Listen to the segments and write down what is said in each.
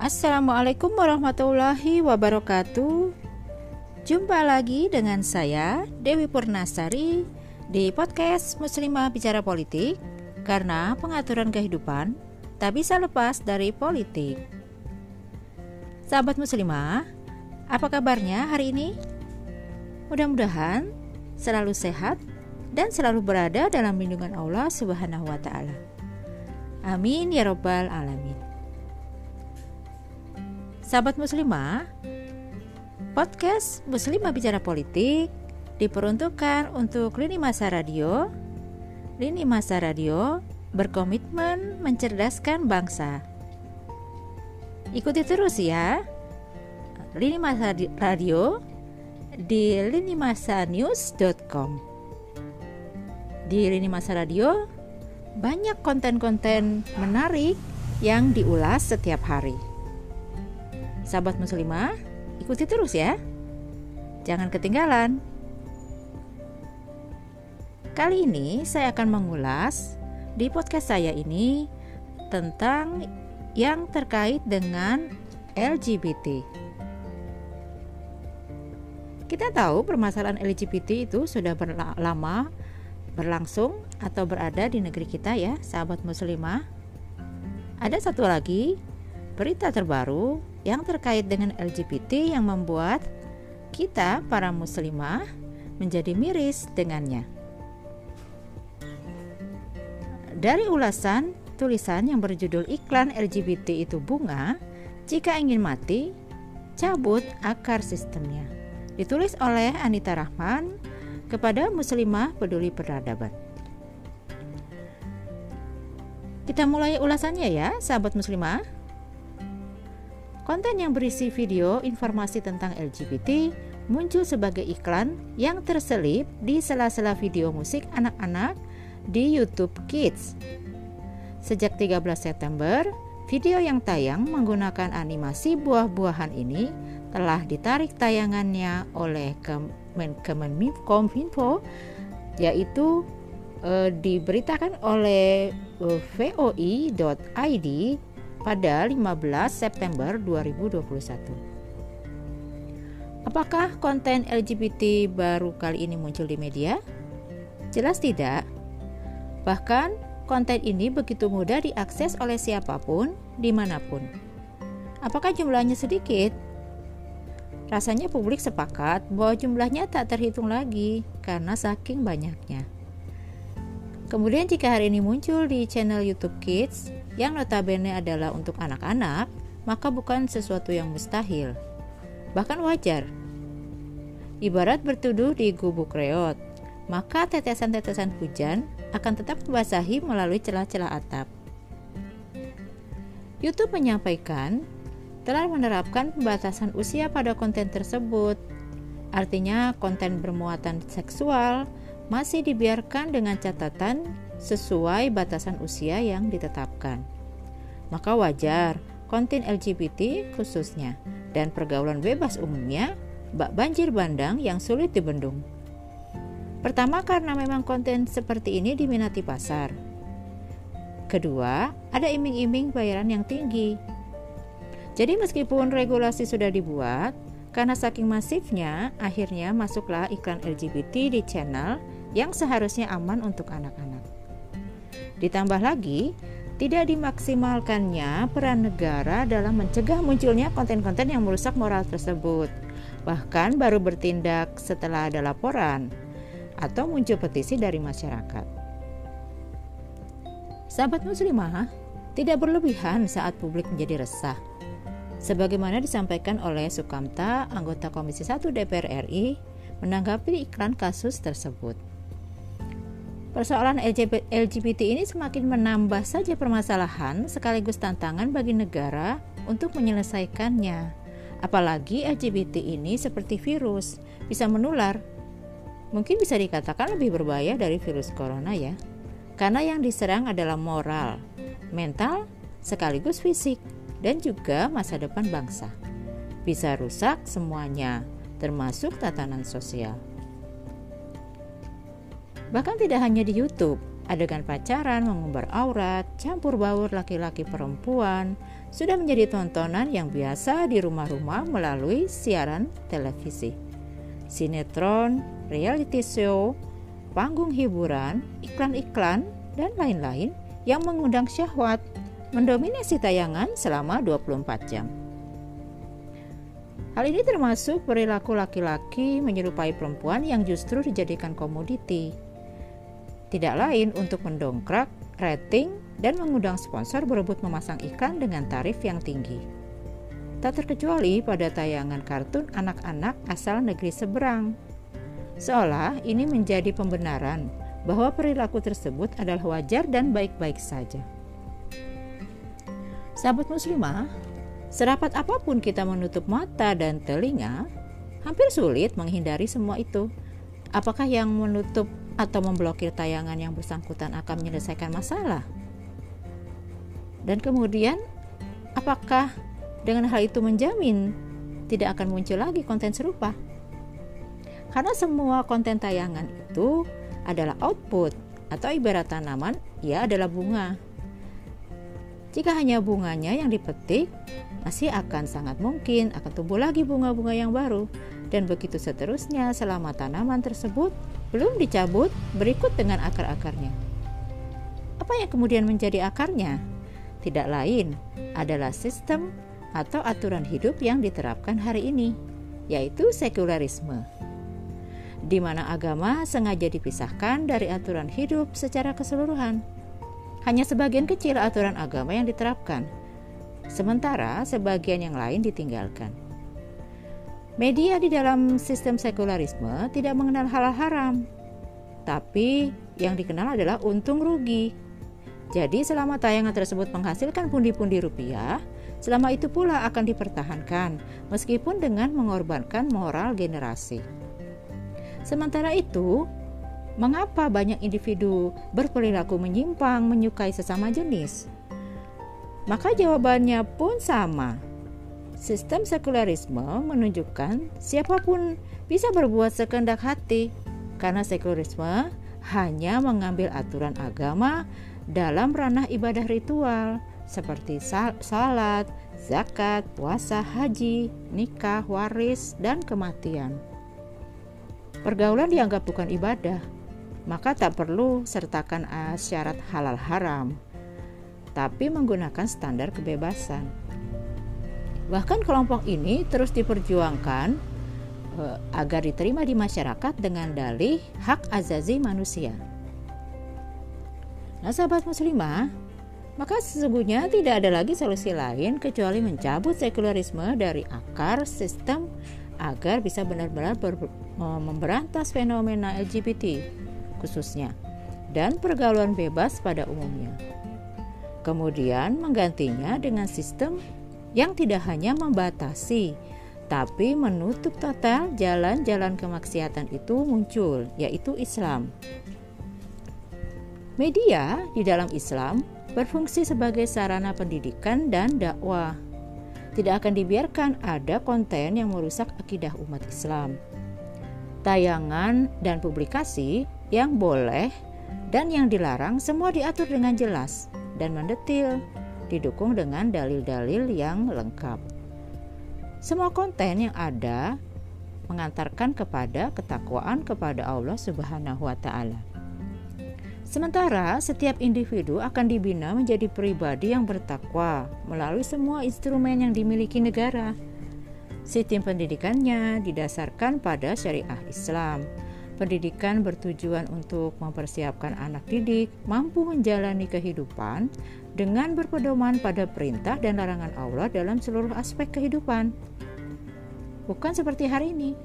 Assalamualaikum warahmatullahi wabarakatuh. Jumpa lagi dengan saya Dewi Purnasari di podcast Muslimah Bicara Politik karena pengaturan kehidupan tak bisa lepas dari politik. Sahabat muslimah, apa kabarnya hari ini? Mudah-mudahan selalu sehat dan selalu berada dalam lindungan Allah Subhanahu wa taala. Amin ya robbal alamin. Sahabat muslimah, podcast Muslimah Bicara Politik diperuntukkan untuk lini masa radio. Lini masa radio berkomitmen mencerdaskan bangsa. Ikuti terus ya. Lini masa radio di linimasanews.com. Di lini masa radio banyak konten-konten menarik yang diulas setiap hari. Sahabat muslimah, ikuti terus ya. Jangan ketinggalan. Kali ini saya akan mengulas di podcast saya ini tentang yang terkait dengan LGBT. Kita tahu permasalahan LGBT itu sudah lama berlangsung atau berada di negeri kita ya, sahabat muslimah. Ada satu lagi berita terbaru yang terkait dengan LGBT yang membuat kita para muslimah menjadi miris dengannya. Dari ulasan tulisan yang berjudul iklan LGBT itu bunga, jika ingin mati, cabut akar sistemnya. Ditulis oleh Anita Rahman kepada muslimah peduli peradaban. Kita mulai ulasannya ya, sahabat muslimah. Konten yang berisi video informasi tentang LGBT muncul sebagai iklan yang terselip di sela-sela video musik anak-anak di YouTube Kids. Sejak 13 September, video yang tayang menggunakan animasi buah-buahan ini telah ditarik tayangannya oleh Kemenkominfo yaitu e, diberitakan oleh eh, voi.id pada 15 September 2021. Apakah konten LGBT baru kali ini muncul di media? Jelas tidak. Bahkan konten ini begitu mudah diakses oleh siapa pun, di mana pun. Apakah jumlahnya sedikit? Rasanya publik sepakat bahwa jumlahnya tak terhitung lagi karena saking banyaknya. Kemudian jika hari ini muncul di channel YouTube Kids yang notabene adalah untuk anak-anak, maka bukan sesuatu yang mustahil. Bahkan wajar. Ibarat bertuduh di gubuk reot, maka tetesan-tetesan hujan akan tetap membasahi melalui celah-celah atap. YouTube menyampaikan telah menerapkan pembatasan usia pada konten tersebut. Artinya, konten bermuatan seksual masih dibiarkan dengan catatan sesuai batasan usia yang ditetapkan. Maka wajar konten LGBT khususnya dan pergaulan bebas umumnya bak banjir bandang yang sulit dibendung. Pertama karena memang konten seperti ini diminati pasar. Kedua, ada iming-iming bayaran yang tinggi. Jadi meskipun regulasi sudah dibuat, karena saking masifnya, akhirnya masuklah iklan LGBT di channel yang seharusnya aman untuk anak-anak. Ditambah lagi, tidak dimaksimalkannya peran negara dalam mencegah munculnya konten-konten yang merusak moral tersebut. Bahkan baru bertindak setelah ada laporan atau muncul petisi dari masyarakat. Sahabat muslimah, tidak berlebihan saat publik menjadi resah. Sebagaimana disampaikan oleh Sukamta, anggota Komisi 1 DPR RI, menanggapi iklan kasus tersebut. Persoalan LGBT ini semakin menambah saja permasalahan sekaligus tantangan bagi negara untuk menyelesaikannya. Apalagi LGBT ini seperti virus, bisa menular. Mungkin bisa dikatakan lebih berbahaya dari virus corona ya. Karena yang diserang adalah moral, mental, sekaligus fisik, dan juga masa depan bangsa. Bisa rusak semuanya, termasuk tatanan sosial. Bahkan tidak hanya di YouTube, Adegan pacaran, mengumbar aurat, campur baur laki-laki perempuan sudah menjadi tontonan yang biasa di rumah-rumah melalui siaran televisi. Sinetron, reality show, panggung hiburan, iklan-iklan, dan lain-lain yang mengundang syahwat mendominasi tayangan selama 24 jam. Hal ini termasuk perilaku laki-laki menyerupai perempuan yang justru dijadikan komoditi tidak lain untuk mendongkrak rating dan mengundang sponsor berebut memasang iklan dengan tarif yang tinggi. Tak terkecuali pada tayangan kartun anak-anak asal negeri seberang. Seolah ini menjadi pembenaran bahwa perilaku tersebut adalah wajar dan baik-baik saja. Sahabat muslimah, serapat apa pun kita menutup mata dan telinga, hampir sulit menghindari semua itu. Apakah yang menutup atau memblokir tayangan yang bersangkutan akan menyelesaikan masalah. Dan kemudian, apakah dengan hal itu menjamin tidak akan muncul lagi konten serupa? Karena semua konten tayangan itu adalah output atau ibarat tanaman, ia adalah bunga. Jika hanya bunganya yang dipetik, masih akan sangat mungkin akan tumbuh lagi bunga-bunga yang baru dan begitu seterusnya selama tanaman tersebut belum dicabut berikut dengan akar-akarnya. Apa yang kemudian menjadi akarnya? Tidak lain adalah sistem atau aturan hidup yang diterapkan hari ini, yaitu sekularisme, di mana agama sengaja dipisahkan dari aturan hidup secara keseluruhan. Hanya sebagian kecil aturan agama yang diterapkan, sementara sebagian yang lain ditinggalkan. Media di dalam sistem sekularisme tidak mengenal halal haram, tapi yang dikenal adalah untung rugi. Jadi selama tayangan tersebut menghasilkan pundi-pundi rupiah, selama itu pula akan dipertahankan meskipun dengan mengorbankan moral generasi. Sementara itu, mengapa banyak individu berperilaku menyimpang menyukai sesama jenis? Maka jawabannya pun sama, Sistem sekularisme menunjukkan siapa pun bisa berbuat sekendak hati karena sekularisme hanya mengambil aturan agama dalam ranah ibadah ritual seperti salat, zakat, puasa, haji, nikah, waris, dan kematian. Pergaulan dianggap bukan ibadah, maka tak perlu sertakan syarat halal haram, tapi menggunakan standar kebebasan. Bahkan kelompok ini terus diperjuangkan uh, agar diterima di masyarakat dengan dalih hak azazi manusia. Nah, sahabat muslimah, maka sesungguhnya tidak ada lagi solusi lain kecuali mencabut sekularisme dari akar sistem agar bisa benar-benar memberantas fenomena LGBT khususnya dan pergaulan bebas pada umumnya. Kemudian menggantinya dengan sistem yang tidak hanya membatasi, tapi menutup total jalan-jalan kemaksiatan itu muncul, yaitu Islam. Media di dalam Islam berfungsi sebagai sarana pendidikan dan dakwah. Tidak akan dibiarkan ada konten yang merusak akidah umat Islam. Tayangan dan publikasi yang boleh dan yang dilarang semua diatur dengan jelas dan mendetil didukung dengan dalil-dalil yang lengkap. Semua konten yang ada mengantarkan kepada ketakwaan kepada Allah Subhanahu wa taala. Sementara setiap individu akan dibina menjadi pribadi yang bertakwa melalui semua instrumen yang dimiliki negara. Sistem pendidikannya didasarkan pada syariah Islam. Pendidikan bertujuan untuk mempersiapkan anak didik mampu menjalani kehidupan dengan berpedoman pada perintah dan larangan Allah dalam seluruh aspek kehidupan. Bukan seperti hari ini,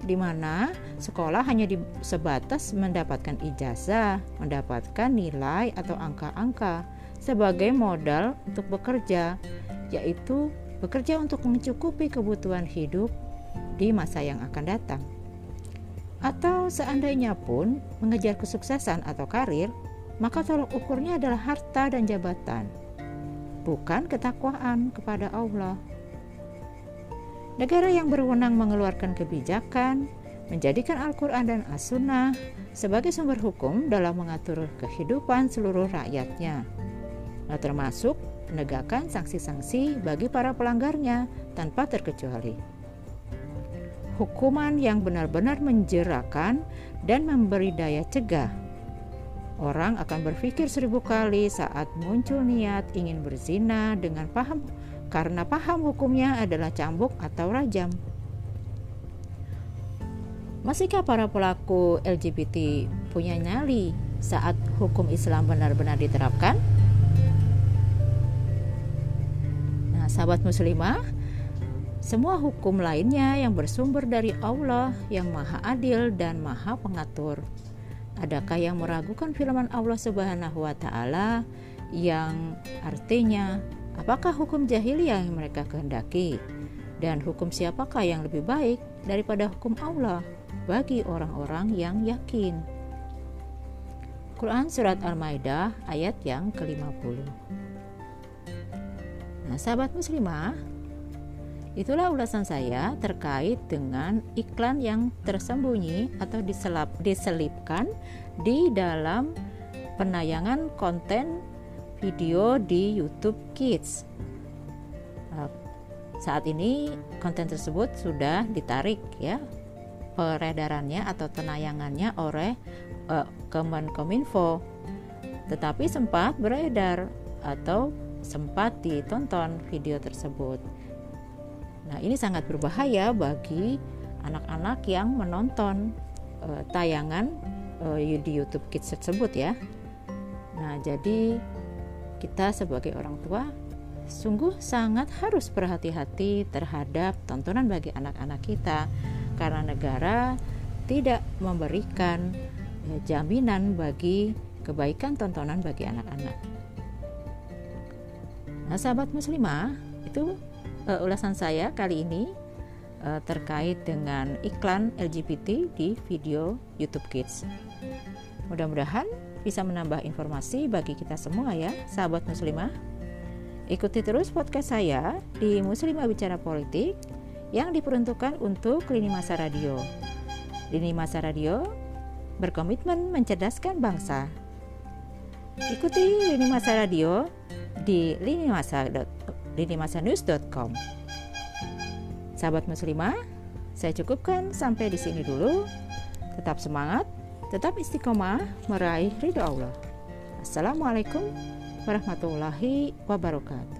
di mana sekolah hanya sebatas mendapatkan ijazah, mendapatkan nilai atau angka-angka sebagai modal untuk bekerja, yaitu bekerja untuk mencukupi kebutuhan hidup di masa yang akan datang. Atau seandainya pun mengejar kesuksesan atau karir, maka tolok ukurnya adalah harta dan jabatan, bukan ketakwaan kepada Allah. Negara yang berwenang mengeluarkan kebijakan, menjadikan Al-Quran dan As-Sunnah sebagai sumber hukum dalam mengatur kehidupan seluruh rakyatnya, nah, termasuk menegakkan sanksi-sanksi bagi para pelanggarnya tanpa terkecuali. Hukuman yang benar-benar menjerakan dan memberi daya cegah. Orang akan berpikir seribu kali saat muncul niat ingin berzina dengan paham karena paham hukumnya adalah cambuk atau rajam. Masihkah para pelaku LGBT punya nyali saat hukum Islam benar-benar diterapkan? Nah, sahabat muslimah, semua hukum lainnya yang bersumber dari Allah yang Maha Adil dan Maha Pengatur. Adakah yang meragukan firman Allah Subhanahu wa taala yang artinya apakah hukum jahiliyah yang mereka kehendaki dan hukum siapakah yang lebih baik daripada hukum Allah? bagi orang-orang yang yakin. Quran Surat Al-Maidah ayat yang ke-50 Nah sahabat muslimah Itulah ulasan saya terkait dengan iklan yang tersembunyi atau diselap, diselipkan di dalam penayangan konten video di YouTube Kids. Nah, saat ini konten tersebut sudah ditarik ya peredarannya atau penayangannya oleh uh, Kemenkominfo tetapi sempat beredar atau sempat ditonton video tersebut. Nah, ini sangat berbahaya bagi anak-anak yang menonton uh, tayangan uh, di YouTube Kids tersebut ya. Nah, jadi kita sebagai orang tua sungguh sangat harus berhati-hati terhadap tontonan bagi anak-anak kita karena negara tidak memberikan ya, jaminan bagi kebaikan tontonan bagi anak-anak. Nah, sahabat muslimah, itu uh, ulasan saya kali ini uh, terkait dengan iklan LGBT di video YouTube Kids. Mudah-mudahan bisa menambah informasi bagi kita semua ya, sahabat muslimah. Ikuti terus podcast saya di Muslimah Bicara Politik yang diperuntukkan untuk lini masa radio. Lini masa radio berkomitmen mencerdaskan bangsa. Ikuti lini masa radio di lini masa linimasanews.com. Sahabat muslimah, saya cukupkan sampai di sini dulu. Tetap semangat, tetap istiqomah meraih ridho Allah. Assalamualaikum warahmatullahi wabarakatuh.